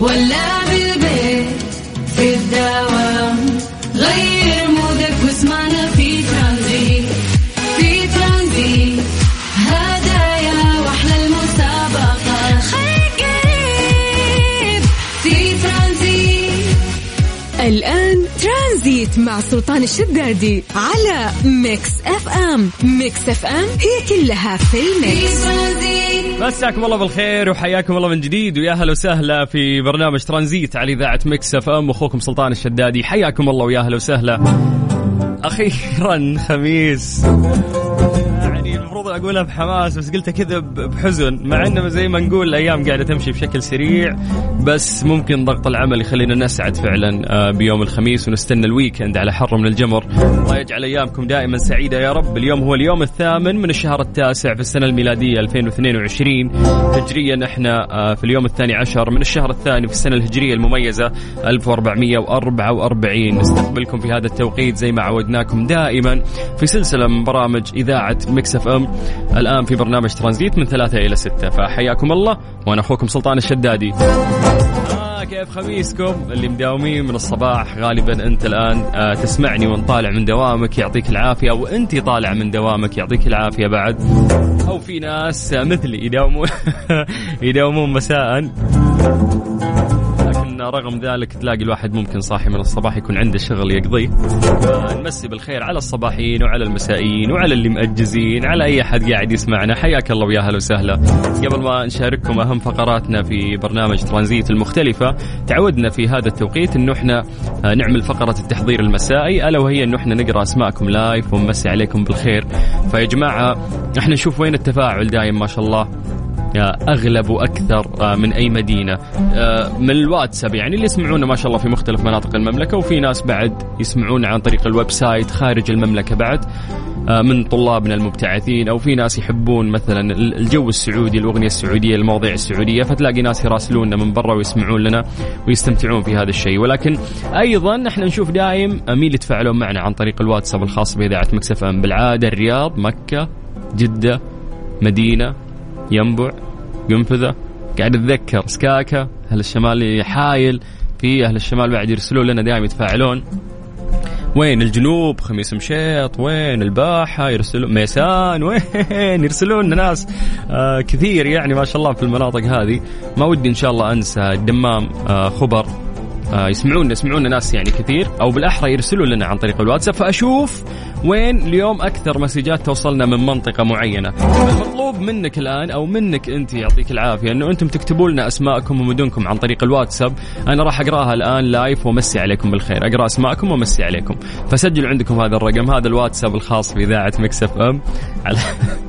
ولا بالبيت مع سلطان الشدادي على Mix FM. Mix FM هي كلها في ال mix. مساكم الله بالخير وحياكم الله من جديد ويا أهلا وسهلا في برنامج ترانزيت على إذاعة Mix FM. أخوكم سلطان الشدادي حياكم الله ويا أهلا وسهلا. أخيرا خميس. أقولها بحماس بس قلتها كذا بحزن مع إنه زي ما نقول الأيام قاعدة تمشي بشكل سريع بس ممكن ضغط العمل يخلينا نسعد فعلا آه، بيوم الخميس ونستنى ال weekend على حر من الجمر. الله يجعل أيامكم دائما سعيدة يا رب. اليوم هو اليوم الثامن من الشهر التاسع في السنة الميلادية 2022 هجريا إحنا آه، في اليوم الثاني عشر من الشهر الثاني في السنة الهجرية المميزة 1444 نستقبلكم في هذا التوقيت زي ما عودناكم دائما في سلسلة من برامج إذاعة Mix FM. الآن في برنامج ترانزيت من ثلاثة إلى ستة فحياكم الله وأنا أخوكم سلطان الشدادي. آه كيف خميسكم؟ اللي مداومين من الصباح غالبا أنت الآن آه تسمعني وانت طالع من دوامك يعطيك العافية أو أنت طالع من دوامك يعطيك العافية بعد. أو في ناس مثلي يداومون يداومون مساء. لكن رغم ذلك تلاقي الواحد ممكن صاحي من الصباح يكون عنده شغل يقضيه نمسي بالخير على الصباحيين وعلى المسائيين وعلى اللي مأجزين على أي أحد قاعد يسمعنا. حياك الله ويا أهلا وسهلا. قبل ما نشارككم أهم فقراتنا في برنامج ترانزيت المختلفة تعودنا في هذا التوقيت أنه إحنا آه، نعمل فقرة التحضير المسائي. ألا وهي أنه إحنا نقرأ أسماءكم لايف ونمسي عليكم بالخير. فيا جماعة إحنا نشوف وين التفاعل دايم ما شاء الله. أغلب وأكثر آه، من أي مدينة. آه، من الواتساب يعني اللي يسمعونا ما شاء الله في مختلف مناطق المملكة وفي ناس بعد يسمعونا عن طريق ال website خارج المملكة بعد آه، من طلابنا المبتعثين أو في ناس يحبون مثلا الجو السعودي الأغنية السعودية المواضيع السعودية فتلاقي ناس يراسلوننا من برا ويسمعون لنا ويستمتعون في هذا الشيء. ولكن أيضا إحنا نشوف دايم مين اللي يتفاعلون معنا عن طريق الواتساب الخاص بإذاعة Mix FM بالعادة الرياض مكة جدة مدينة. ينبع قنفذة قاعد اتذكر سكاكا أهل الشمال حايل في أهل الشمال بعد يرسلون لنا دائما يتفاعلون. وين الجنوب؟ خميس مشيط. وين الباحة؟ يرسلون ميسان. وين؟ يرسلون ناس آه كثير يعني ما شاء الله في المناطق هذه. ما ودي إن شاء الله أنسى الدمام آه خبر. يسمعونا يسمعونا ناس يعني كثير أو بالأحرى يرسلوا لنا عن طريق الواتساب. فأشوف وين اليوم أكثر مسجات توصلنا من منطقة معينة. المطلوب منك الآن أو منك أنت يعطيك العافية إنه أنتم تكتبوا لنا أسماءكم ومدنكم عن طريق الواتساب. أنا راح أقراها الآن live وامسي عليكم بالخير. أقرأ أسماءكم وامسي عليكم. فسجلوا عندكم هذا الرقم هذا الواتساب الخاص بإذاعة Mix FM. على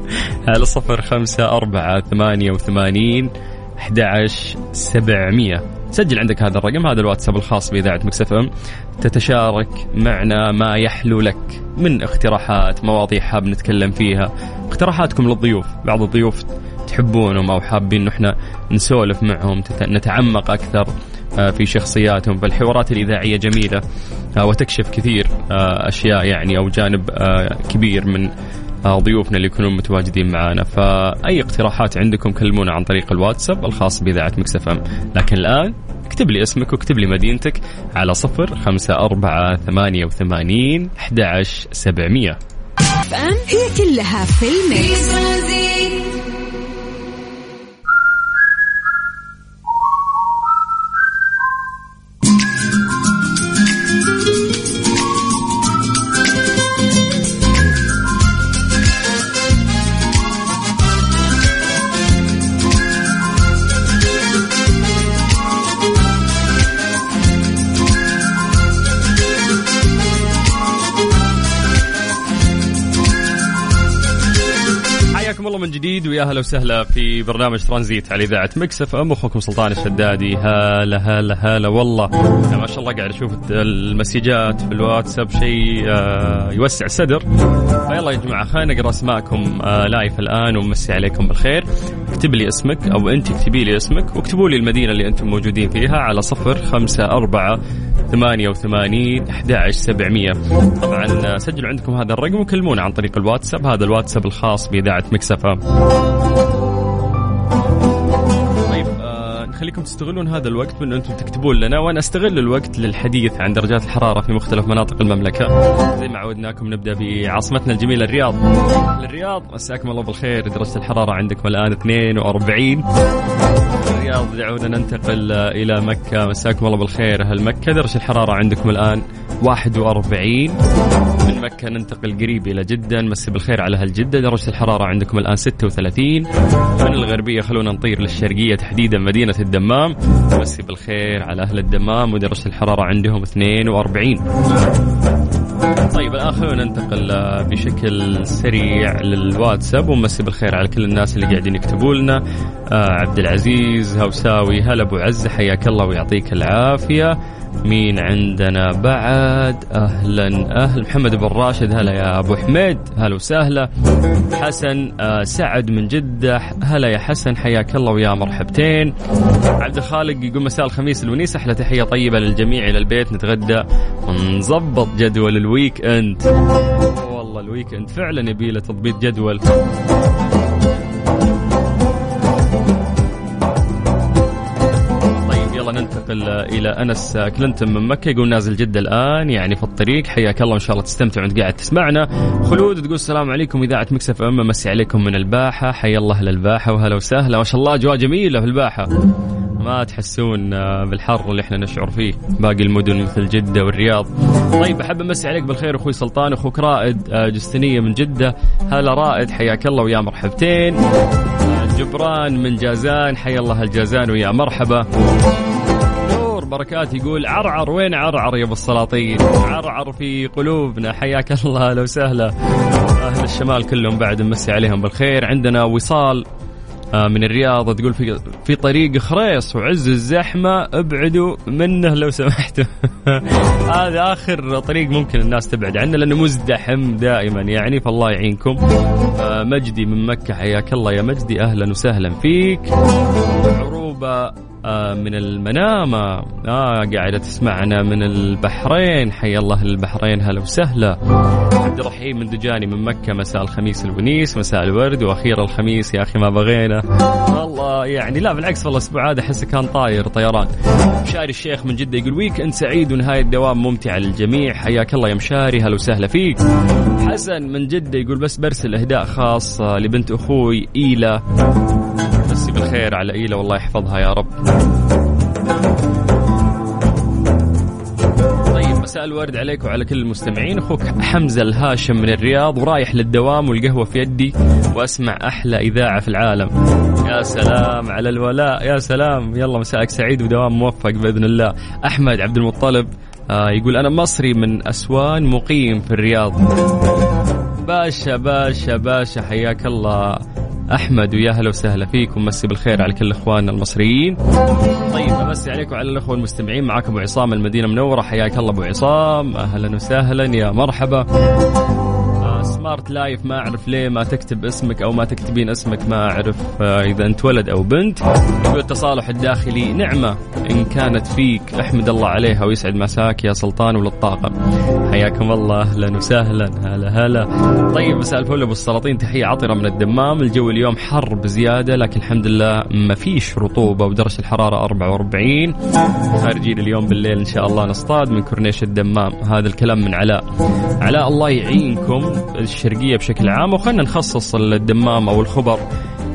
على صفر خمسة أربعة ثمانية وثمانين 11 700 سجل عندك هذا الرقم هذا الواتساب الخاص بإذاعة Mix FM. تتشارك معنا ما يحلو لك من اقتراحات مواضيع حاب نتكلم فيها اقتراحاتكم للضيوف. بعض الضيوف تحبونهم أو حابين إحنا نسولف معهم نتعمق أكثر آه، في شخصياتهم. فالحوارات الإذاعية جميلة آه، وتكشف كثير آه، أشياء يعني أو جانب كبير من ضيوفنا اللي يكونون متواجدين معنا فأي اقتراحات عندكم كلمونا عن طريق الواتساب الخاص بإذاعة مكسف أم. لكن الآن اكتب لي اسمك واكتب لي مدينتك على صفر خمسة أربعة ثمانية وثمانين أحد عشر سبعمية. هي كلها في الميكس. ويا هلا وسهلا في برنامج ترانزيت على إذاعة Mix FM. أخوكم سلطان الشدادي. هلا هلا هلا والله. ما شاء الله قاعد أشوف المسجات في الواتساب. شيء آه، يوسع الصدر. فيلا يا جماعة خلينا نقرأ أسماءكم آه، live الآن ونمسي عليكم بالخير. اكتب لي اسمك أو أنت اكتبي لي اسمك واكتبوا لي المدينة اللي أنتم موجودين فيها على صفر خمسة أربعة ثمانية وثمانين أحد عشر سبعمية. طبعا آه، سجلوا عندكم هذا الرقم وكلمونا عن طريق الواتساب. هذا الواتساب الخاص بإذاعة Mix FM خليكم تستغلون هذا الوقت من أنتم تكتبون لنا وأنا أستغل الوقت للحديث عن درجات الحرارة في مختلف مناطق المملكة. زي ما عودناكم نبدأ بعاصمتنا الجميلة الرياض. الرياض مساكم الله بالخير. درجة الحرارة عندكم الآن 42 الرياض دعونا ننتقل إلى مكة. مساكم الله بالخير. أهل مكة درجة الحرارة عندكم الآن 41 من مكة ننتقل قريب إلى جدة. نمسي بالخير على أهل جدة. درجة الحرارة عندكم الآن 36 من الغربية خلونا نطير للشرقية تحديدا مدينة الدمام. نمسي بالخير على أهل الدمام. ودرجة الحرارة عندهم 42 طيب الآن خلونا ننتقل بشكل سريع للواتساب. ونمسي بالخير على كل الناس اللي قاعدين يكتبوا لنا. آه عبد العزيز هوساوي هلا أبو عزه حياك الله ويعطيك العافية. مين عندنا بعد؟ أهلا. أهل محمد بن راشد. هلا يا أبو حميد. هلا وسهلا. حسن آه سعد من جدة. هلا يا حسن. حياك الله ويا مرحبتين. عبد الخالق يقول مساء الخميس الونيس أحلى تحية طيبة للجميع إلى البيت. نتغدى. ونظبط جدول ال weekend. والله ال weekend فعلا يبي له تضبيط جدول. ننتقل إلى انس كلينتون من مكة. يقول نازل جدة الآن يعني في الطريق. حياك الله إن شاء الله تستمتع وأنت قاعد تسمعنا. خلود تقول السلام عليكم إذاعة مكسف إم. مسي عليكم من الباحة. حيا الله أهل الباحه وهلا وسهلا. ما شاء الله أجواء جميلة في الباحة. ما تحسون بالحر اللي إحنا نشعر فيه باقي المدن مثل جدة والرياض. طيب أحب أمسي عليك بالخير أخوي سلطان أخوك رائد جستنية من جدة. هلا رائد حياك الله ويا مرحبتين. جبران من جازان حيا الله الجازان ويا مرحبا. بركات يقول عرعر وين عرعر يا أبو السلاطين؟ عرعر في قلوبنا حياك الله لو سهله أهل الشمال كلهم بعد نمسي عليهم بالخير. عندنا وصال من الرياض تقول في في طريق خريص وعز الزحمة ابعدوا منه لو سمحتوا. هذا آخر طريق ممكن الناس تبعد عنه لأنه مزدحم دائما. يعني فالله يعينكم. مجدي من مكة حياك الله يا مجدي. أهلا وسهلا فيك. عروبة من المنامة. آه قاعدة تسمعنا من البحرين. حي الله البحرين هلا وسهلا. عبد الرحيم من دجاني من مكة. مساء الخميس الونيس مساء الورد وأخيرا الخميس. يا أخي ما بغينا. والله يعني لا بالعكس والله الأسبوع هذا أحسه كان طاير طيران. مشاري الشيخ من جدة يقول ويك أنت سعيد ونهاية دوام ممتعة للجميع. حياك الله يا مشاري. هلا وسهلا فيك. حسن من جدة يقول بس برسل إهداء خاص لبنت أخوي إيلا. بالخير على إيلا والله يحفظها يا رب. طيب مساء الورد عليك وعلى كل المستمعين. أخوك حمزة الهاشم من الرياض ورايح للدوام والقهوة في يدي وأسمع أحلى إذاعة في العالم. يا سلام على الولاء يا سلام. يلا مساءك سعيد ودوام موفق بإذن الله. أحمد عبد المطلب آه يقول أنا مصري من أسوان مقيم في الرياض. باشا باشا باشا حياك الله. أحمد ويا هلا وسهلا فيكم. مسي بالخير على كل اخواننا المصريين. طيب امسي عليكم وعلى الإخوة المستمعين. معاكم أبو عصام المدينة منورة. حياك الله أبو عصام. أهلا وسهلا. يا مرحبا. سمارت لايف ما أعرف ليه ما تكتب اسمك أو ما تكتبين اسمك ما أعرف إذا أنت ولد أو بنت. يقول التصالح الداخلي نعمة إن كانت فيك أحمد الله عليها ويسعد مساك يا سلطان وللطاقم حياكم الله أهلا وسهلا هلا هلا. طيب مساء الفل أبو السلاطين تحية عطرة من الدمام. الجو اليوم حر بزياده لكن الحمد لله ما فيش رطوبة ودرجة الحرارة 44 خارجين اليوم بالليل إن شاء الله نصطاد من كورنيش الدمام. هذا الكلام من علاء. علاء الله يعينكم. الشرقية بشكل عام وخلنا نخصص الدمام أو الخبر.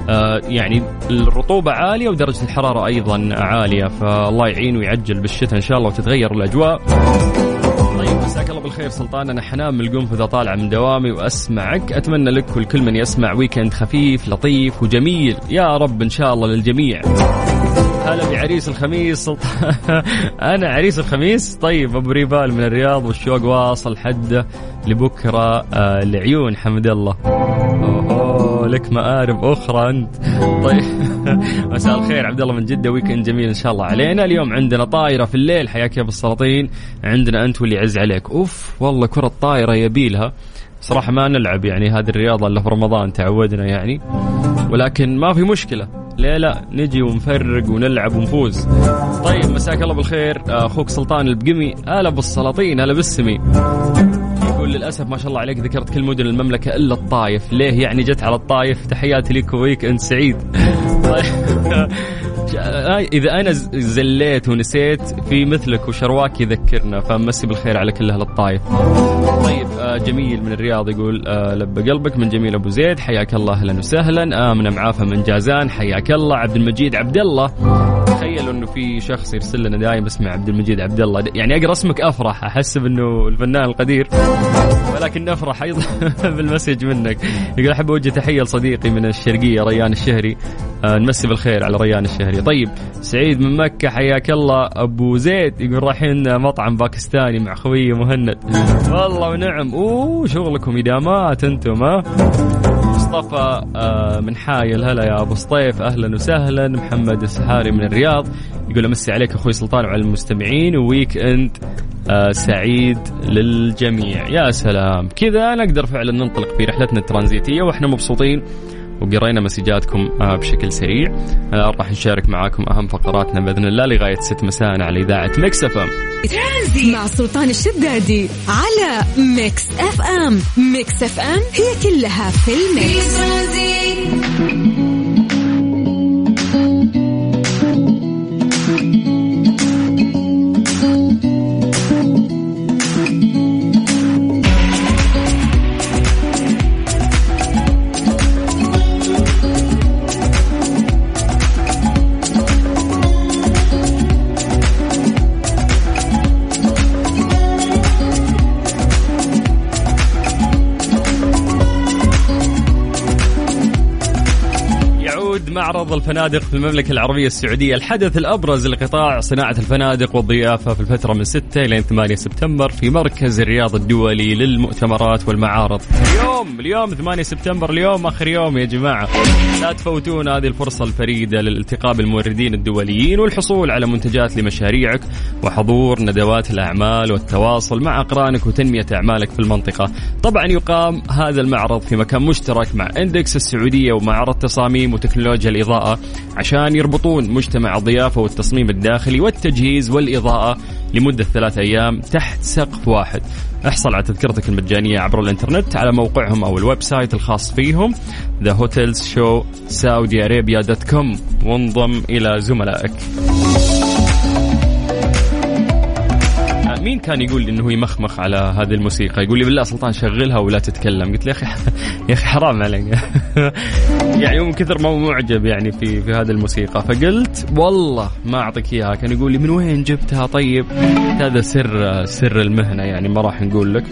آه يعني الرطوبة عالية ودرجة الحرارة أيضا عالية فالله يعين ويعجل بالشتاء إن شاء الله وتتغير الأجواء. طيب مساك الله بالخير سلطان أنا حنام من القنفذه طالعه من دوامي وأسمعك. أتمنى لك ولكل من يسمع ويكند خفيف لطيف وجميل. يا رب إن شاء الله للجميع. هلا بعريس الخميس. أنا عريس الخميس. طيب أبو ريبال من الرياض والشوق واصل حده لبكرة آه لعيون حمد الله. لك مآرب أخرى أنت. طيب مساء الخير عبد الله من جدة ويكند جميل إن شاء الله علينا. اليوم عندنا طايره في الليل حياك يا أبو السلاطين. عندنا أنت واللي يعز عليك. أوف والله كرة طايرة يبيلها. صراحة ما نلعب يعني هذه الرياضة إلا في رمضان تعودنا يعني. ولكن ما في مشكلة. ليه لا نجي ونفرق ونلعب ونفوز. طيب مساك الله بالخير أخوك سلطان البقمي هلا بالسلاطين هلا بالسمي. يقول للأسف ما شاء الله عليك ذكرت كل مدن المملكة إلا الطايف. ليه يعني جت على الطايف؟ تحياتي لك ويك انت سعيد. طيب. إذا أنا زليت ونسيت في مثلك وشرواك يذكرنا فمسي بالخير على كل أهل الطايف طيب آه، جميل من الرياض يقول آه، لب قلبك من جميل أبو زيد حياك الله أهلا وسهلا. امنه معافى من جازان حياك الله. عبد المجيد عبد الله تخيلوا إنه في شخص يرسل لنا دايم اسمه عبد المجيد عبد الله يعني أقرأ اسمك أفرح احسب انه الفنان القدير. ولكن أفرح أيضا بالمسج منك. يقول أحب أوجه تحية لصديقي من الشرقية ريان الشهري. آه، نمسي بالخير على ريان الشهري. طيب سعيد من مكة حياك الله. أبو زيد يقول رايحين مطعم باكستاني مع خوي مهند. والله ونعم. أوه شغلكم ادامات أنتم ها؟ مصطفى آه، من حايل. هلا يا أبو سطيف. أهلا وسهلا. محمد السحاري من الرياض. يقول أمسي عليك أخوي سلطان وعلى المستمعين. و weekend آه، سعيد للجميع. يا سلام. كذا نقدر فعلا ننطلق في رحلتنا الترانزيتية وإحنا مبسوطين. وقرينا مسجاتكم آه، بشكل سريع. آه، راح نشارك معاكم أهم فقراتنا بإذن الله لغاية 6 مساء على إذاعة ميكس إف إم. مع سلطان الشدادي على ميكس إف إم. ميكس إف إم هي كلها في في معرض الفنادق في المملكة العربية السعودية. الحدث الأبرز لقطاع صناعة الفنادق والضيافة في الفترة من 6 إلى 8 سبتمبر في مركز الرياض الدولي للمؤتمرات والمعارض. اليوم اليوم 8 سبتمبر اليوم آخر يوم يا جماعة. لا تفوتون هذه الفرصة الفريدة للالتقاء بالموردين الدوليين والحصول على منتجات لمشاريعك وحضور ندوات الأعمال والتواصل مع أقرانك وتنمية أعمالك في المنطقة. طبعا يقام هذا المعرض في مكان مشترك مع إندكس السعودية ومعرض تصاميم وتكنولوجيا عشان يربطون مجتمع الضيافة والتصميم الداخلي والتجهيز والإضاءة لمدة ثلاث أيام تحت سقف واحد. احصل على تذكرتك المجانية عبر الإنترنت على موقعهم أو ال website الخاص فيهم .com وانضم إلى زملائك. مين كان يقول لي انه يمخمخ على هذه الموسيقى؟ يقول لي بالله سلطان شغلها ولا تتكلم. قلت له يا أخي يا أخي حرام عليك. يعني من كثر ما هو معجب يعني في في هذه الموسيقى. فقلت والله ما أعطيك إياها. كان يقول لي من وين جبتها؟ طيب هذا سر سر المهنة يعني ما راح نقول لك.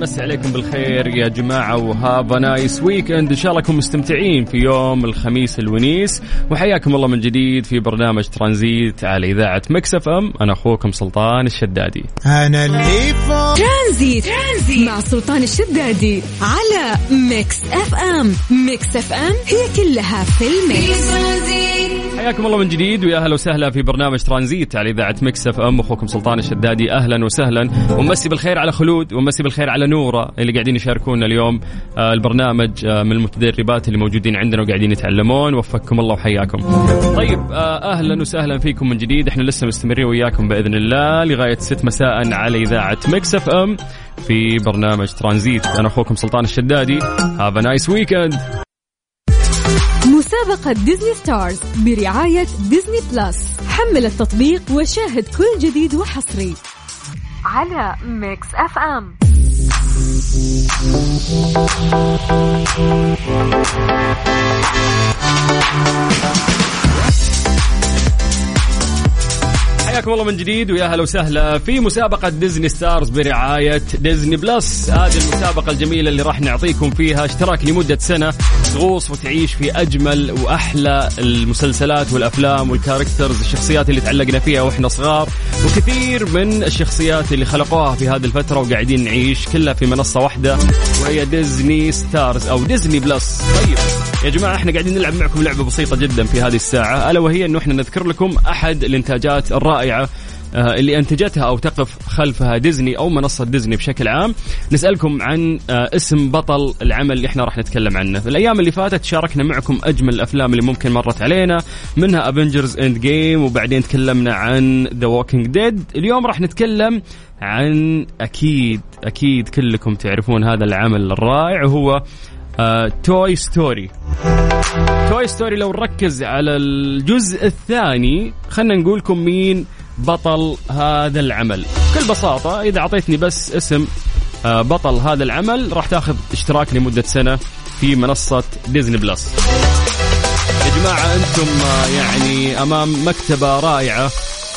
نمسي عليكم بالخير يا جماعة و have nice weekend إن شاء الله انكم مستمتعين في يوم الخميس الونيس. وحياكم الله من جديد في برنامج ترانزيت على إذاعة ميكس إف إم. أنا أخوكم سلطان الشدادي. أنا اللي فوق. ترانزيت. ترانزيت. مع سلطان الشدادي على ميكس إف إم. ميكس إف إم هي كلها في ترانزيت. حياكم الله من جديد ويا أهلا وسهلا في برنامج ترانزيت على إذاعة ميكس إف إم. أخوكم سلطان الشدادي أهلا وسهلا. ومسي بالخير على خلود ومسي بالخير على نورة اللي قاعدين يشاركونا اليوم آه، البرنامج آه، من المتدربات اللي موجودين عندنا وقاعدين يتعلمون. وفقكم الله وحياكم. طيب آه، أهلا وسهلا فيكم من جديد. إحنا لسه مستمرين وياكم بإذن الله لغاية 6 مساء على إذاعة ميكس إف إم في برنامج ترانزيت. أنا أخوكم سلطان الشدادي. have nice weekend مسابقة ديزني ستارز برعاية ديزني بلس. حمل التطبيق وشاهد كل جديد وحصري. على ميكس اف ام. حياكم الله من جديد ويا هلا وسهلا في مسابقة ديزني ستارز برعاية ديزني بلس. هذه المسابقة الجميلة اللي راح نعطيكم فيها اشتراك لمدة سنة تغوص وتعيش في أجمل وأحلى المسلسلات والأفلام وال characters الشخصيات اللي تعلقنا فيها وإحنا صغار وكثير من الشخصيات اللي خلقوها في هذه الفترة وقاعدين نعيش كلها في منصة واحدة وهي ديزني ستارز أو ديزني بلس. طيب يا جماعة إحنا قاعدين نلعب معكم لعبة بسيطة جدا في هذه الساعة ألا وهي أنه إحنا نذكر لكم أحد الإنتاجات الرائعة آه، اللي أنتجتها أو تقف خلفها ديزني أو منصة ديزني بشكل عام. نسألكم عن آه، اسم بطل العمل اللي إحنا راح نتكلم عنه. في الأيام اللي فاتت شاركنا معكم أجمل الأفلام اللي ممكن مرت علينا منها Avengers Endgame وبعدين تكلمنا عن The Walking Dead اليوم راح نتكلم عن أكيد أكيد كلكم تعرفون هذا العمل الرائع وهو Toy Story Toy Story لو نركز على الجزء الثاني خلينا نقول لكم مين بطل هذا العمل. بكل بساطة إذا أعطيتني بس اسم آه، بطل هذا العمل راح تأخذ اشتراك لمدة سنة في منصة ديزني بلس يا جماعة أنتم آه، يعني أمام مكتبة رائعة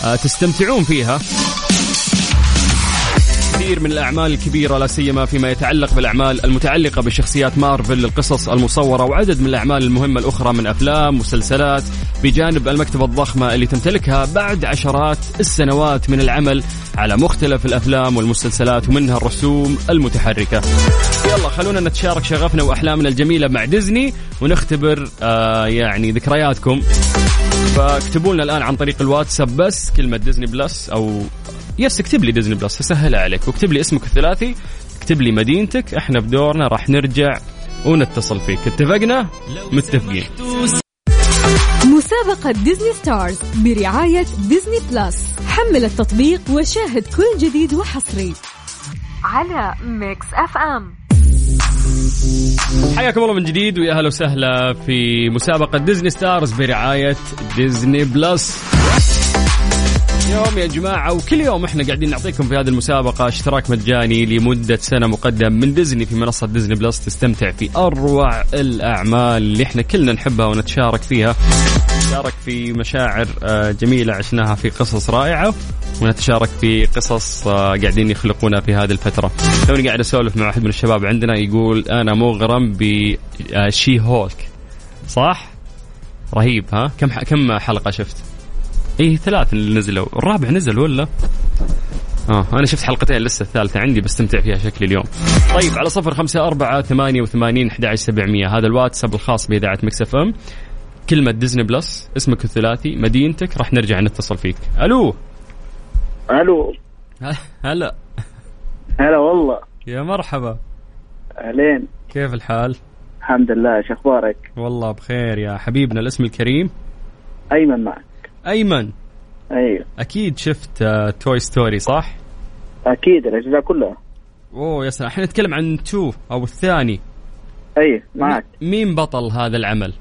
آه، تستمتعون فيها. كثير من الأعمال الكبيرة لا سيما فيما يتعلق بالأعمال المتعلقة بشخصيات مارفل القصص المصورة وعدد من الأعمال المهمة الأخرى من أفلام مسلسلات بجانب المكتبه الضخمة اللي تمتلكها بعد عشرات السنوات من العمل على مختلف الأفلام والمسلسلات ومنها الرسوم المتحركة. يلا خلونا نتشارك شغفنا وأحلامنا الجميلة مع ديزني ونختبر آه يعني ذكرياتكم فاكتبوا لنا الآن عن طريق الواتساب بس كلمة ديزني بلس أو yes اكتب لي ديزني بلس اسهلها عليك. واكتب لي اسمك الثلاثي اكتب لي مدينتك إحنا بدورنا راح نرجع ونتصل فيك. اتفقنا؟ متفقين. مسابقة ديزني ستارز برعاية ديزني بلس. حمل التطبيق وشاهد كل جديد وحصري على ميكس إف إم. حياكم الله من جديد ويا أهلا وسهلا في مسابقة ديزني ستارز برعاية ديزني بلس. يوم يا جماعة وكل يوم إحنا قاعدين نعطيكم في هذه المسابقة اشتراك مجاني لمدة سنة مقدم من ديزني في منصة ديزني بلس تستمتع في أروع الأعمال اللي إحنا كلنا نحبها ونتشارك فيها نتشارك في مشاعر آه، جميلة عشناها في قصص رائعة ونتشارك في قصص آه، قاعدين يخلقونها في هذه الفترة توني قاعد أسولف مع واحد من الشباب عندنا يقول أنا مغرم بشي هولك صح؟ رهيب ها؟ كم كم حلقة شفت؟ اي ثلاث اللي نزلوا. الرابع نزل ولا؟ آه أنا شفت حلقتين لسه الثالثة عندي بستمتع فيها شكلي اليوم. طيب على صفر خمسة أربعة ثمانية وثمانين أحد سبعمية. هذا الواتساب الخاص بإذاعة مكسف أم. كلمة ديزني بلس اسمك الثلاثي مدينتك راح نرجع نتصل فيك. ألو؟ ألو. هلا. هلا والله. يا مرحبا. أهلين. كيف الحال؟ الحمد لله شو أخبارك؟ والله بخير يا حبيبنا الاسم الكريم. أيمن معك. أيمن. أيوه. أكيد شفت آه، Toy Story صح؟ أكيد الأجزاء كلها. أوه يا سلام. إحنا نتكلم عن two أو الثاني. اي معك. مين بطل هذا العمل؟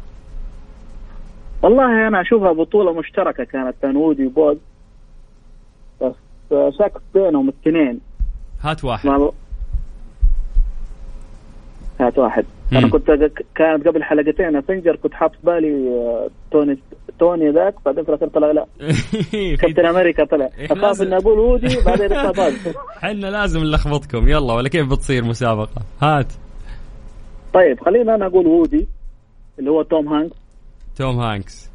والله أنا أشوفها بطولة مشتركة كانت بين وودي وباز بس آه، شك بينهم الاثنين هات واحد. ما هات واحد. مم. أنا كنت كانت قبل حلقتين Avenger كنت حاط بالي آه، توني توني ذاك بعدين في الأخير طلع لا. كابتن أمريكا طلع. أخاف إني أقول وودي بعدين يطلع باز حنا لازم نلخبطكم. يلا ولا كيف بتصير مسابقة؟ هات. طيب خلينا أنا أقول وودي اللي هو توم هانكس. توم هانكس.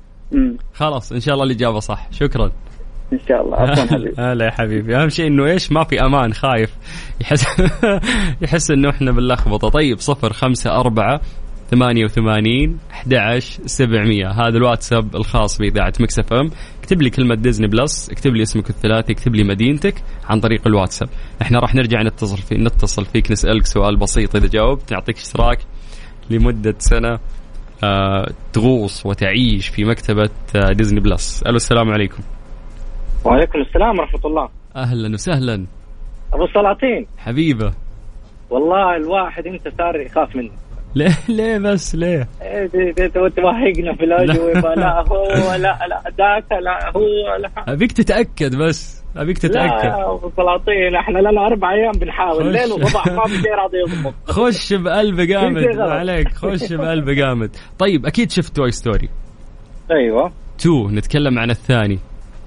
خلاص إن شاء الله الإجابة صح. شكرا. إن شاء الله. عفوا حبيبي. هلا يا حبيبي. أهم شيء إنه إيش؟ ما في أمان خايف. يحس يحس إنه إحنا باللخبطة. طيب صفر خمسة أربعة ثمانية وثمانين أحد سبعمية. هذا الواتساب الخاص بإذاعة Mix FM. اكتب لي كلمة Disney Plus اكتب لي اسمك الثلاثي اكتب لي مدينتك عن طريق الواتساب. إحنا راح نرجع نتصل في نتصل فيك نسألك سؤال بسيط إذا جاوبت نعطيك اشتراك لمدة سنة آه تغوص وتعيش في مكتبة آه Disney Plus. ألو السلام عليكم. وعليكم السلام ورحمة الله. أهلا وسهلا. أبو السلاطين حبيبة. والله الواحد أنت صار يخاف منه. ليه ليه بس؟ ليه؟ إيه توهقنا في الأجوبة لا. هو لا لا ذاك لا هو لا. أبيك تتأكد بس. أبيك لا تتأكد. يا أبو السلاطين إحنا لنا أربع أيام بنحاول. خش. ليل وصباح ما في شيء راضي يضبط خش بقلب جامد. عليك. خش بقلب جامد. طيب أكيد شفت Toy Story أيوه. 2 نتكلم عن الثاني.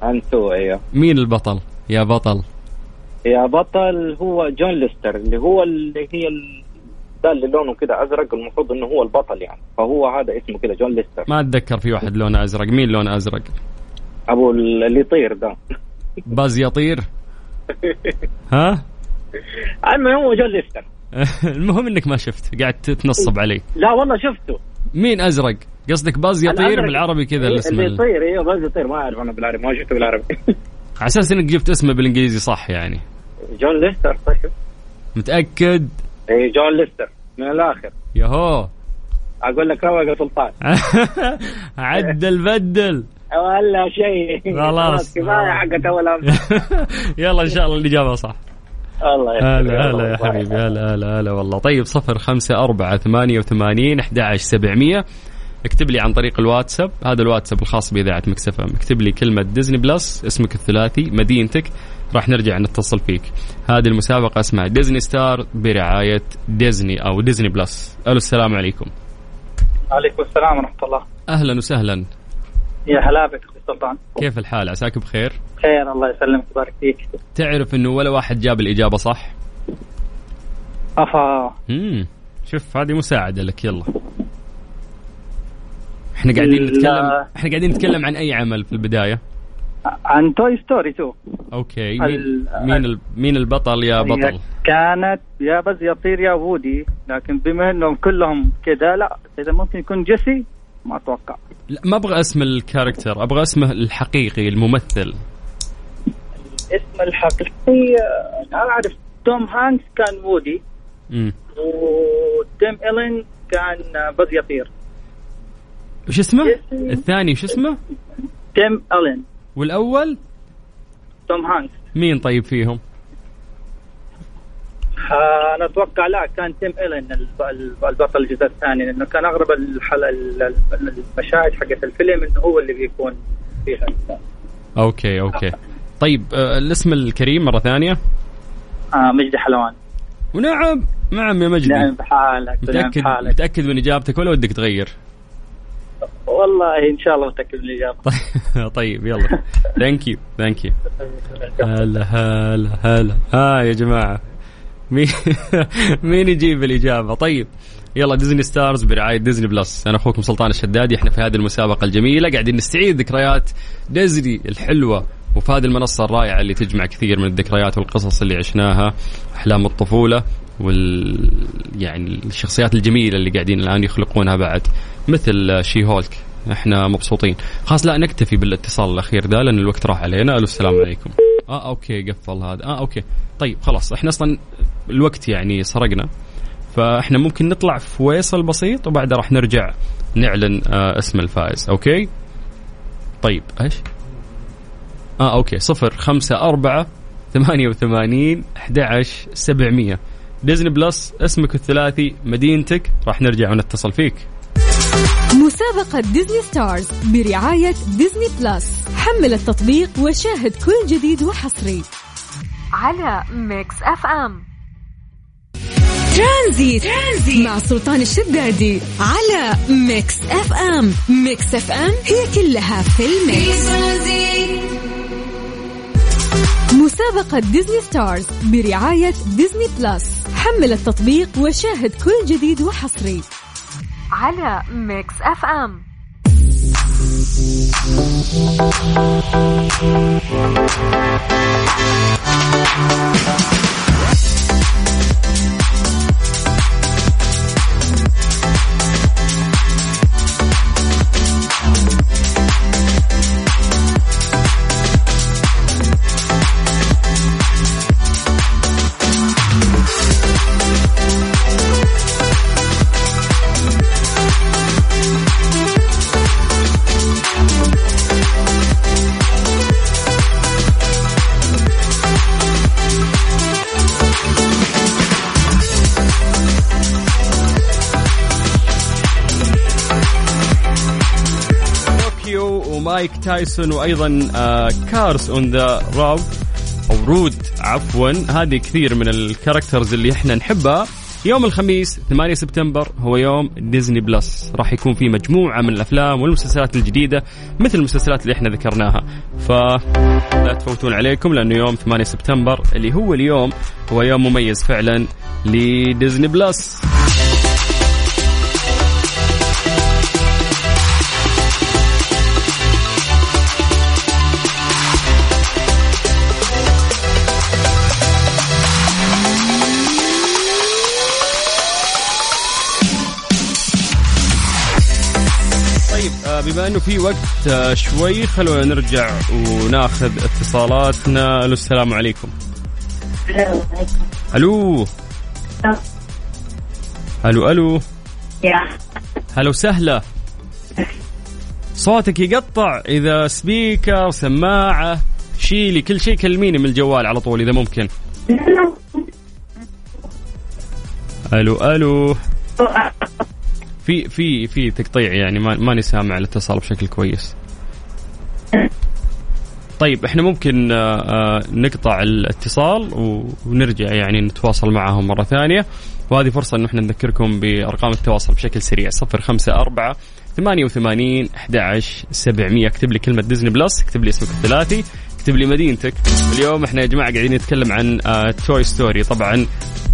أنتو أيوه. مين البطل؟ يا بطل. يا بطل هو جون ليستر اللي هو اللي هي ال- ده اللي لونه كده أزرق المفروض إنه هو البطل يعني. فهو هذا اسمه كده جون ليستر. ما أتذكر في واحد لونه أزرق. مين لونه أزرق؟ أبو ال- اللي يطير ده. باز يطير؟ ها؟ المهم هو جون ليستر. المهم إنك ما شفت قاعد تتنصب علي لا والله شفته. مين أزرق؟ قصدك باز يطير. بالعربي كذا إيه، الاسم اللي ال- يطير أيوه بس يطير ما أعرف أنا بالعربي ما شفته بالعربي. على أساس إنك جبت اسمه بالإنجليزي صح يعني. جون ليستر طيب. متأكد؟ اي جون ليستر من الآخر. يهو أقول لك روق يا سلطان. عدل بدل ولا شيء. خلاص. كفاية حقت أول. يلا إن شاء الله الإجابة صح. الله هلا هلا يا حبيبي هلا هلا هلا والله. طيب صفر خمسة أربعة ثمانية وثمانين أحد عشر سبعمية. اكتب لي عن طريق الواتساب هذا الواتساب الخاص بإذاعة Mix FM اكتب لي كلمة Disney Plus اسمك الثلاثي مدينتك راح نرجع نتصل فيك. هذه المسابقة اسمها Disney Star برعاية ديزني أو Disney Plus. ألو السلام عليكم. عليكم السلام ورحمة الله. أهلا وسهلا. يا هلا بك أخوي سلطان. كيف الحال؟ عساك بخير؟ خير الله يسلمك ويبارك فيك. تعرف أنه ولا واحد جاب الإجابة صح؟ أفا. امم شوف هذه مساعدة لك يلا. إحنا قاعدين. نتكلم إحنا قاعدين نتكلم عن أي عمل في البداية؟ عن Toy Story 2 okay. مين ال- مين, ال... مين البطل يا بطل؟ كانت يا بس يطير يا وودي لكن بما إنهم كلهم كذا لا إذا ممكن يكون جيسي ما أتوقع. لا ما أبغى اسم ال character أبغى اسمه الحقيقي الممثل. اسم الحقيقي أنا أعرف توم هانكس كان وودي امم وتيم ايلين كان بز يطير. وش اسمه؟ جيسي. الثاني وش اسمه؟ تيم ايلين والأول؟ توم هانكس. مين طيب فيهم؟ آه، أنا أتوقع لا كان تيم الب- البطل الجزء الثاني لأنه كان اغلب المشاهد حقت الفيلم إنه هو اللي بيكون فيها. okay okay. طيب آه الاسم الكريم مرة ثانية. آه مجدي حلوان. ونعم! نعم يا مجدي. نعم بحالك نعم متأكد بحالك. متأكد من إجابتك ولا ودك تغير؟ والله إن شاء الله متاكد من الاجابه طيب يلا. thank you thank you هلا هلا هلا. ها يا جماعة. مين مين يجيب الإجابة؟ طيب يلا Disney Stars برعاية Disney Plus أنا أخوكم سلطان الشدادي إحنا في هذه المسابقة الجميلة. قاعدين نستعيد ذكريات ديزني الحلوة وفي هذه المنصة الرائعة اللي تجمع كثير من الذكريات والقصص اللي عشناها أحلام الطفولة. وال يعني الشخصيات الجميلة اللي قاعدين الآن يخلقونها بعد مثل She-Hulk. إحنا مبسوطين. خلاص لا نكتفي بالاتصال الأخير ده لأن الوقت راح علينا. ألو السلام عليكم. آه okay قفل هذا. آه okay. طيب خلاص. إحنا أصلا الوقت يعني سرقنا. فإحنا ممكن نطلع في فاصل بسيط وبعدها راح نرجع نعلن آه اسم الفائز. okay؟ طيب إيش؟ آه okay. صفر خمسة أربعة ثمانية وثمانين أحد سبعمية. Disney Plus اسمك الثلاثي مدينتك راح نرجع ونتصل فيك. مسابقة Disney Stars برعاية Disney Plus. حمل التطبيق وشاهد كل جديد وحصري. على Mix FM. Tranzit, Tranzit. مع سلطان الشدادي. على Mix FM. Mix FM هي كلها في ال mix. مسابقة Disney Stars برعاية Disney Plus. حمل التطبيق وشاهد كل جديد وحصري على Mix FM. طوكيو ومايك تايسون وأيضا Cars on the Road أو Road عفوا. هذه كثير من ال characters اللي إحنا نحبها. يوم الخميس 8 سبتمبر هو يوم Disney Plus راح يكون في مجموعة من الأفلام والمسلسلات الجديدة مثل المسلسلات اللي إحنا ذكرناها. فلا تفوتون عليكم لأنه يوم 8 سبتمبر اللي هو اليوم هو يوم مميز فعلا ل Disney Plus بما إنه في وقت آه، شوي خلونا نرجع وناخذ اتصالاتنا. ألو السلام عليكم. ألو. ألو ألو. هلا وسهلا. صوتك يقطع إذا سبيكر سماعة. شيلي كل شيء كلميني من الجوال على طول إذا ممكن. ألو ألو. في في في تقطيع يعني ما ماني سامع الاتصال بشكل كويس. طيب إحنا ممكن آه، آه، نقطع الاتصال ونرجع يعني نتواصل معهم مرة ثانية. وهذه فرصة انه إحنا نذكركم بأرقام التواصل بشكل سريع. 054 88 11 700 اكتب لي كلمة Disney Plus اكتب لي اسمك الثلاثي اكتب لي مدينتك. اليوم إحنا يا جماعة قاعدين نتكلم عن آه Toy Story طبعا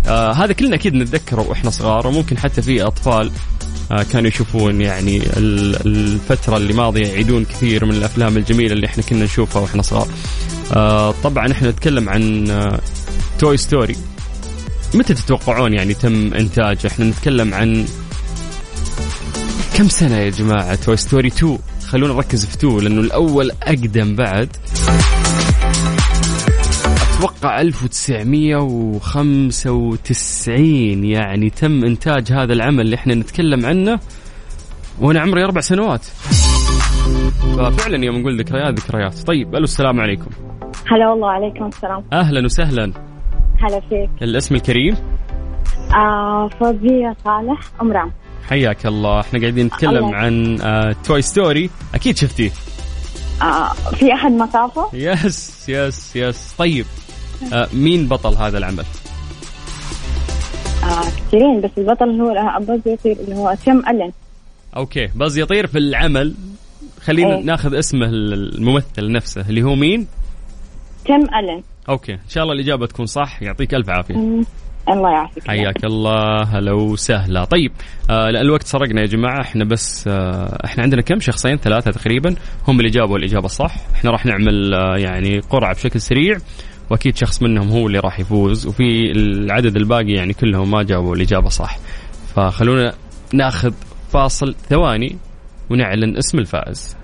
آه هذا كلنا أكيد نتذكره وإحنا صغار وممكن حتى في أطفال آه كانوا يشوفون يعني ال- الفترة اللي ماضية يعيدون كثير من الأفلام الجميلة اللي إحنا كنا نشوفها وإحنا صغار. آه طبعا إحنا نتكلم عن آه Toy Story متى تتوقعون يعني تم إنتاجه إحنا نتكلم عن كم سنة يا جماعة Toy Story 2 خلونا نركز في 2 لأنه الأول أقدم بعد. أتوقع 1995 يعني تم إنتاج هذا العمل اللي إحنا نتكلم عنه وأنا عمري أربع سنوات. ففعلا يوم نقول ذكريات ذكريات. طيب ألو السلام عليكم. هلا والله عليكم السلام. أهلا وسهلا. هلا فيك. الاسم الكريم؟ آه فوزية صالح أم رام حياك الله. إحنا قاعدين نتكلم الله. عن آه توي ستوري أكيد شفتيه. آه في أحد ما شافه؟ yes yes yes. طيب مين بطل هذا العمل؟ آه كثيرين بس البطل هو آ Buzz Lightyear اللي هو Tim Allen. okay Buzz Lightyear في العمل. خلينا إيه. ناخذ اسمه الممثل نفسه اللي هو مين؟ Tim Allen. okay إن شاء الله الإجابة تكون صح. يعطيك ألف عافية. مم. الله يعافيك. حياك الله هلا وسهلا. طيب آه الوقت سرقنا يا جماعة. إحنا بس آه إحنا عندنا كم شخصين؟ ثلاثة تقريبا. هم اللي جابوا الإجابة الصح إحنا راح نعمل آه يعني قرعة بشكل سريع. وأكيد شخص منهم هو اللي راح يفوز وفي العدد الباقي يعني كلهم ما جابوا الإجابة صح. فخلونا نأخذ فاصل ثواني ونعلن اسم الفائز.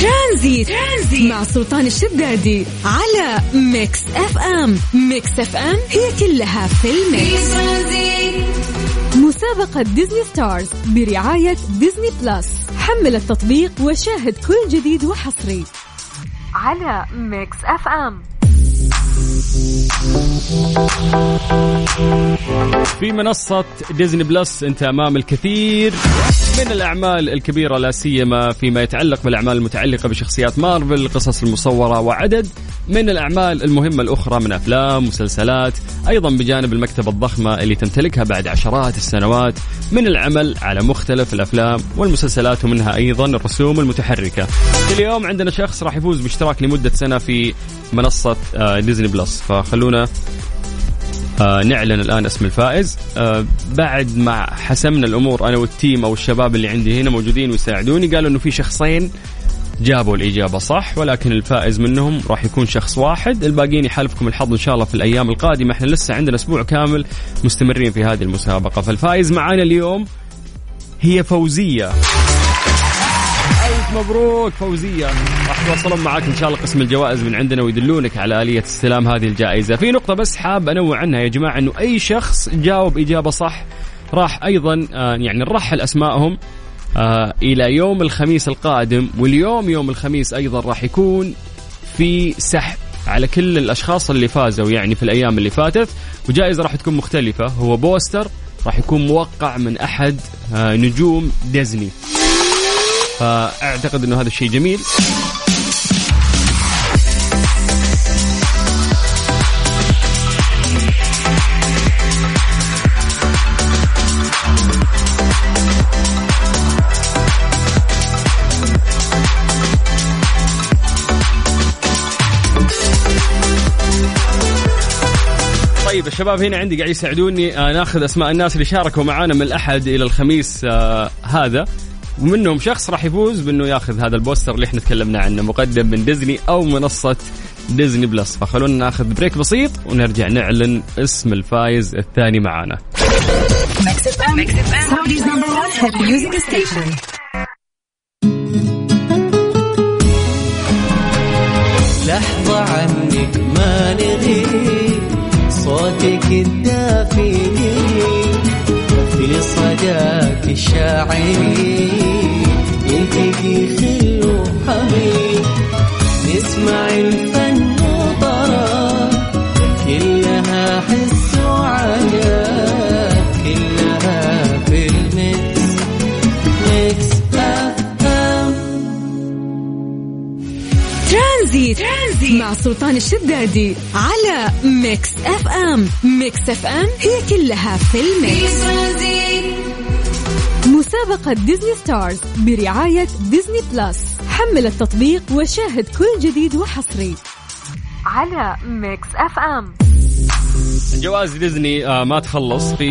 Transit. Transit مع سلطان الشدادي على Mix FM Mix FM هي كلها في ال Mix. مسابقة Disney Stars برعاية Disney Plus حمل التطبيق وشاهد كل جديد وحصري على Mix FM. في منصة Disney Plus أنت أمام الكثير من الأعمال الكبيرة لا سيما فيما يتعلق بالأعمال المتعلقة بشخصيات مارفل القصص المصورة وعدد من الأعمال المهمة الأخرى من أفلام مسلسلات أيضا بجانب المكتبة الضخمة اللي تمتلكها بعد عشرات السنوات من العمل على مختلف الأفلام والمسلسلات ومنها أيضا الرسوم المتحركة. اليوم عندنا شخص راح يفوز باشتراك لمدة سنة في منصة آه، Disney Plus فخلونا آه نعلن الآن اسم الفائز. آه بعد ما حسمنا الأمور أنا وال team أو الشباب اللي عندي هنا موجودين ويساعدوني قالوا إنه في شخصين جابوا الإجابة صح ولكن الفائز منهم راح يكون شخص واحد. الباقيين يحالفكم الحظ إن شاء الله في الأيام القادمة. إحنا لسه عندنا أسبوع كامل مستمرين في هذه المسابقة. فالفائز معانا اليوم هي فوزية. ألف مبروك فوزية. راح يتواصلون معاك إن شاء الله قسم الجوائز من عندنا ويدلونك على آلية استلام هذه الجائزة. في نقطة بس حاب أنوع عنها يا جماعة أنه أي شخص جاوب إجابة صح راح أيضا آه، يعني نرحل أسمائهم آه، إلى يوم الخميس القادم واليوم يوم الخميس أيضا راح يكون في سحب على كل الأشخاص اللي فازوا يعني في الأيام اللي فاتت. وجائزة راح تكون مختلفة هو بوستر راح يكون موقع من أحد آه، نجوم ديزني. فأعتقد إنه هذا الشيء جميل. طيب الشباب هنا عندي قاعد يساعدوني. آه ناخذ أسماء الناس اللي شاركوا معانا من الأحد إلى الخميس آه هذا. ومنهم شخص راح يفوز بأنه ياخذ هذا البوستر اللي إحنا تكلمنا عنه مقدم من ديزني أو منصة Disney Plus فخلونا ناخذ break بسيط ونرجع نعلن اسم الفايز الثاني معانا. لحظة عنك ما نغيب صوتك الدافئ في صداك الشاعري يلتقي خل وحبيب نسمع الفن وطرب كلها حس وعجب كلها في ال Mix Mix FM Transit. مع سلطان الشدادي على Mix FM Mix FM هي كلها في ال Mix مسابقة Disney Stars برعاية Disney Plus. حمل التطبيق وشاهد كل جديد وحصري. على Mix FM. جوائز ديزني آه ما تخلص. في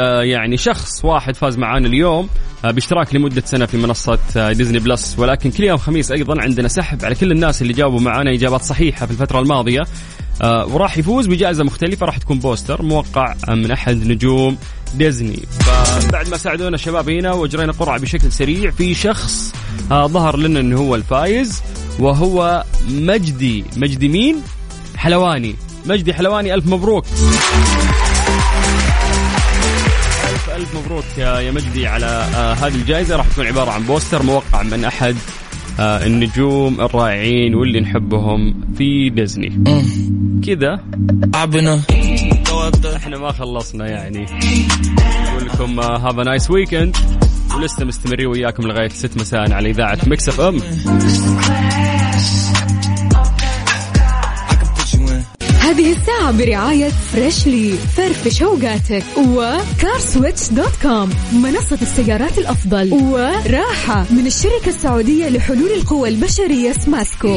آه يعني شخص واحد فاز معانا اليوم آه باشتراك لمدة سنة في منصة Disney Plus. ولكن كل يوم خميس أيضا عندنا سحب على كل الناس اللي جاوبوا معانا إجابات صحيحة في الفترة الماضية. وراح يفوز بجائزة مختلفة راح تكون بوستر موقع آه، من أحد نجوم ديزني. فبعد ما ساعدونا الشباب هنا وجرينا قرعة بشكل سريع في شخص آه ظهر لنا أنه هو الفايز وهو مجدي. مجدي مين؟ حلواني. مجدي حلواني ألف مبروك. ألف ألف مبروك يا مجدي على آه هذه الجائزة. راح تكون عبارة عن بوستر موقع من أحد آه النجوم الرائعين واللي نحبهم في ديزني. كذا. عبنا. إحنا ما خلصنا يعني. نقول لكم have a nice weekend ولسه مستمرين وياكم لغاية 6 مساء على إذاعة Mix FM هذه الساعة برعاية Freshly فرفش اوقاتك و CarSwitch dot com منصة السيارات الأفضل. وراحة من الشركة السعودية لحلول القوى البشرية سماسكو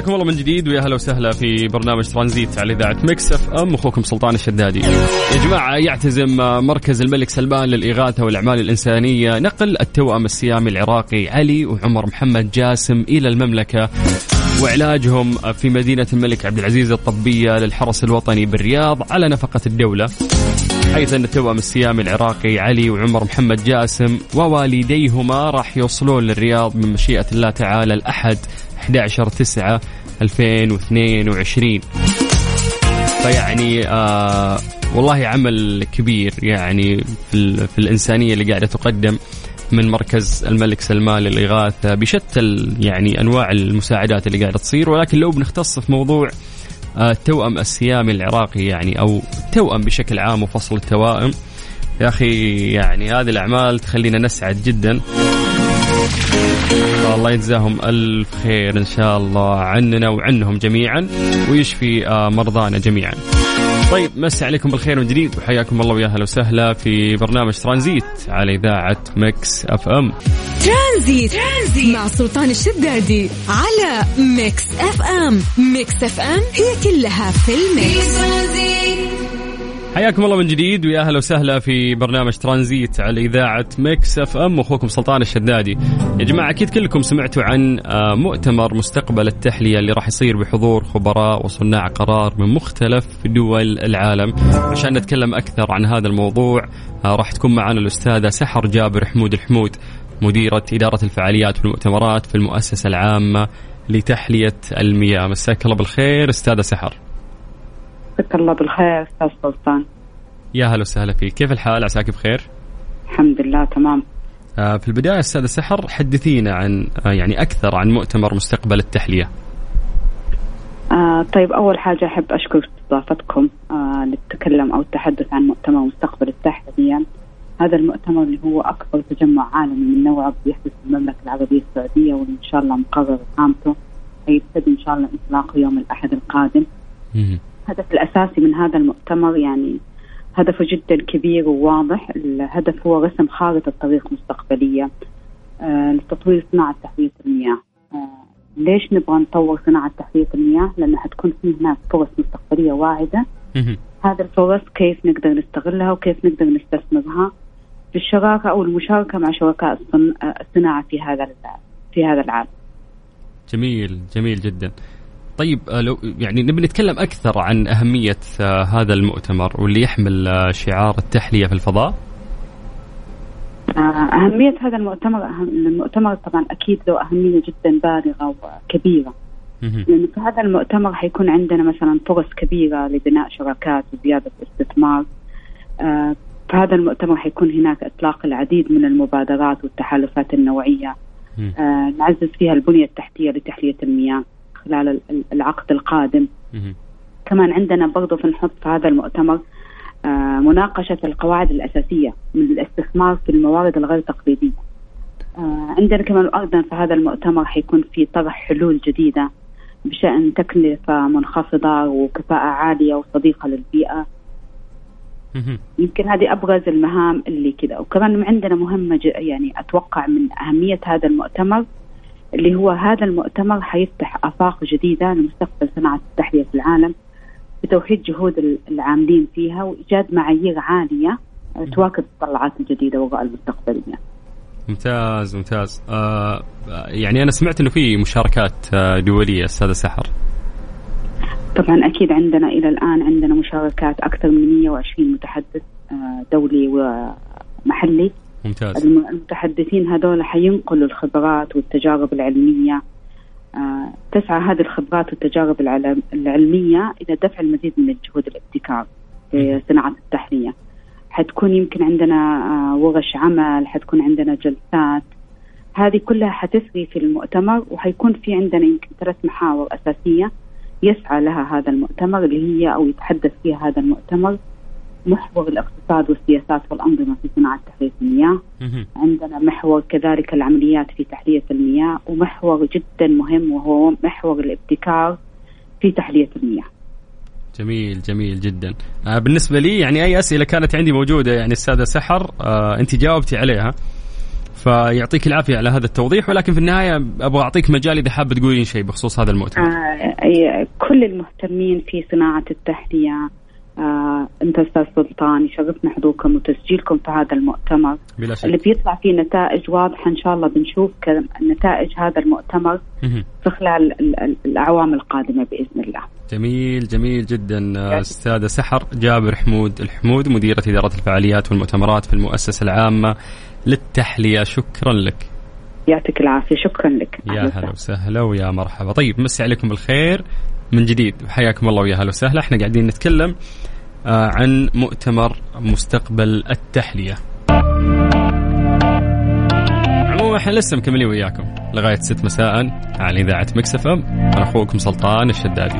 حياكم الله من جديد ويا هلا وسهلا في برنامج ترانزيت على إذاعة مكس اف ام أخوكم سلطان الشدادي. يا جماعة يعتزم مركز الملك سلمان للإغاثة والأعمال الإنسانية نقل التوأم السيامي العراقي علي وعمر محمد جاسم إلى المملكة وعلاجهم في مدينة الملك عبد العزيز الطبية للحرس الوطني بالرياض على نفقة الدولة. حيث أن التوأم السيامي العراقي علي وعمر محمد جاسم ووالديهما راح يوصلون للرياض من مشيئة الله تعالى الأحد 11 9 2022 فيعني آه والله عمل كبير يعني في, في الإنسانية اللي قاعدة تقدم من مركز الملك سلمان للإغاثة بشتى يعني أنواع المساعدات اللي قاعدة تصير. ولكن لو بنختص في موضوع آه، التوأم السيامي العراقي يعني أو توأم بشكل عام وفصل التوائم يا أخي يعني هذه الأعمال تخلينا نسعد جدا. الله يجزاهم ألف خير إن شاء الله عننا وعنهم جميعا ويشفي آه، مرضانا جميعا. طيب مسي عليكم بالخير من جديد وحياكم الله ويا أهلا وسهلا في برنامج ترانزيت على إذاعة مكس أف أم. ترانزيت. ترانزيت مع سلطان الشدادي على ميكس أف أم. ميكس أف أم هي كلها في الميكس. حياكم الله من جديد ويا أهلا وسهلا في برنامج ترانزيت على إذاعة مكس أف أم أخوكم سلطان الشدادي. يا جماعة أكيد كلكم سمعتوا عن آه، مؤتمر مستقبل التحلية اللي راح يصير بحضور خبراء وصناع قرار من مختلف دول العالم. عشان نتكلم أكثر عن هذا الموضوع آه، راح تكون معنا الأستاذة سحر جابر حمود الحمود مديرة إدارة الفعاليات والمؤتمرات في المؤسسة العامة لتحلية المياه. مساك الله بالخير أستاذة سحر. مساك الله بالخير أستاذ سلطان. يا هلا وسهلا فيك، كيف الحال؟ عساك بخير؟ الحمد لله تمام. آه، في البداية أستاذة سحر حدثينا عن آه، يعني أكثر عن مؤتمر مستقبل التحلية. آه طيب أول حاجة أحب أشكر استضافتكم آه للتكلم أو التحدث عن مؤتمر مستقبل التحلية. هذا المؤتمر اللي هو أكبر تجمع عالمي من نوعه بيحدث في المملكة العربية السعودية واللي إن شاء الله مقرر إقامته هيبتدي إن شاء الله انطلاقه يوم الأحد القادم. الهدف الأساسي من هذا المؤتمر يعني هدفه جدا كبير وواضح الهدف هو رسم خارطة طريق مستقبلية آه لتطوير صناعة تحلية المياه آه ليش نبغى نطور صناعة تحلية المياه؟ لأنه حتكون في هناك فرص مستقبلية واعدة. هذه الفرص كيف نقدر نستغلها وكيف نقدر نستثمرها بالشراكة أو المشاركة مع شركاء الصن- الصناعة في هذا في هذا العالم. جميل جميل جدا طيب آه، لو يعني نبي نتكلم أكثر عن أهمية آه، هذا المؤتمر واللي يحمل آه، شعار التحلية في الفضاء. أهمية هذا المؤتمر أهم المؤتمر طبعا أكيد له أهمية جدا بالغة وكبيرة. لأنه في هذا المؤتمر حيكون عندنا مثلا فرص كبيرة لبناء شراكات وزيادة الاستثمار آه، في هذا المؤتمر حيكون هناك إطلاق العديد من المبادرات والتحالفات النوعية. آه، نعزز فيها البنية التحتية لتحلية المياه. خلال ال- ال- العقد القادم. كمان عندنا برضو بنحط في هذا المؤتمر آه، مناقشة القواعد الأساسية من الاستثمار في الموارد الغير تقليدية آه، عندنا كمان أيضا في هذا المؤتمر حيكون في طرح حلول جديدة بشأن تكلفة منخفضة وكفاءة عالية وصديقة للبيئة. يمكن هذه أبرز المهام اللي كذا وكمان عندنا مهمة يعني أتوقع من أهمية هذا المؤتمر اللي هو هذا المؤتمر حيفتح آفاق جديدة لمستقبل صناعة التحلية في العالم بتوحيد جهود ال- العاملين فيها وإيجاد معايير عالية تواكب التطلعات الجديدة والرؤى المستقبلية. ممتاز ممتاز. آه يعني أنا سمعت إنه في مشاركات آه دولية أستاذة سحر. طبعا أكيد عندنا إلى الآن عندنا مشاركات أكثر من 120 متحدث آه، دولي ومحلي. ممتاز. الم- المتحدثين هذول حينقلوا الخبرات والتجارب العلمية. آه، تسعى هذه الخبرات والتجارب العلم- العلمية إلى دفع المزيد من الجهود الابتكار في صناعة التحلية. حتكون يمكن عندنا آه، ورش عمل حتكون عندنا جلسات. هذه كلها حتسري في المؤتمر وحيكون في عندنا يمكن ثلاث محاور أساسية يسعى لها هذا المؤتمر اللي هي أو يتحدث فيها هذا المؤتمر. محور الاقتصاد والسياسات والأنظمة في صناعة تحلية المياه. عندنا محور كذلك العمليات في تحلية المياه ومحور جدا مهم وهو محور الابتكار في تحلية المياه. جميل جميل جدا. آه بالنسبة لي يعني أي أسئلة كانت عندي موجودة يعني أستاذة سحر آه أنت جاوبتي عليها فيعطيك العافية على هذا التوضيح ولكن في النهاية أبغى أعطيك مجال إذا حابه تقولين شيء بخصوص هذا المؤتمر. آه أي- كل المهتمين في صناعة التحلية آه أنت أستاذ سلطان يشرفنا حضوركم وتسجيلكم في هذا المؤتمر. بلا شك. اللي بيطلع فيه نتائج واضحة إن شاء الله بنشوف نتائج هذا المؤتمر. في خلال ال- ال- الأعوام القادمة بإذن الله. جميل جميل جدا آه، أستاذة سحر جابر حمود الحمود مديرة إدارة الفعاليات والمؤتمرات في المؤسسة العامة للتحلية. شكرا لك. يعطيك العافية. شكرا لك. يا هلا وسهلا ويا مرحبا. طيب مسي عليكم بالخير. من جديد. حياكم الله ويا هلا وسهلا. إحنا قاعدين نتكلم آه، عن مؤتمر مستقبل التحلية. عموما إحنا لسه مكملين وياكم لغاية 6 مساء على إذاعة مكسف إم. أنا أخوكم سلطان الشدادي.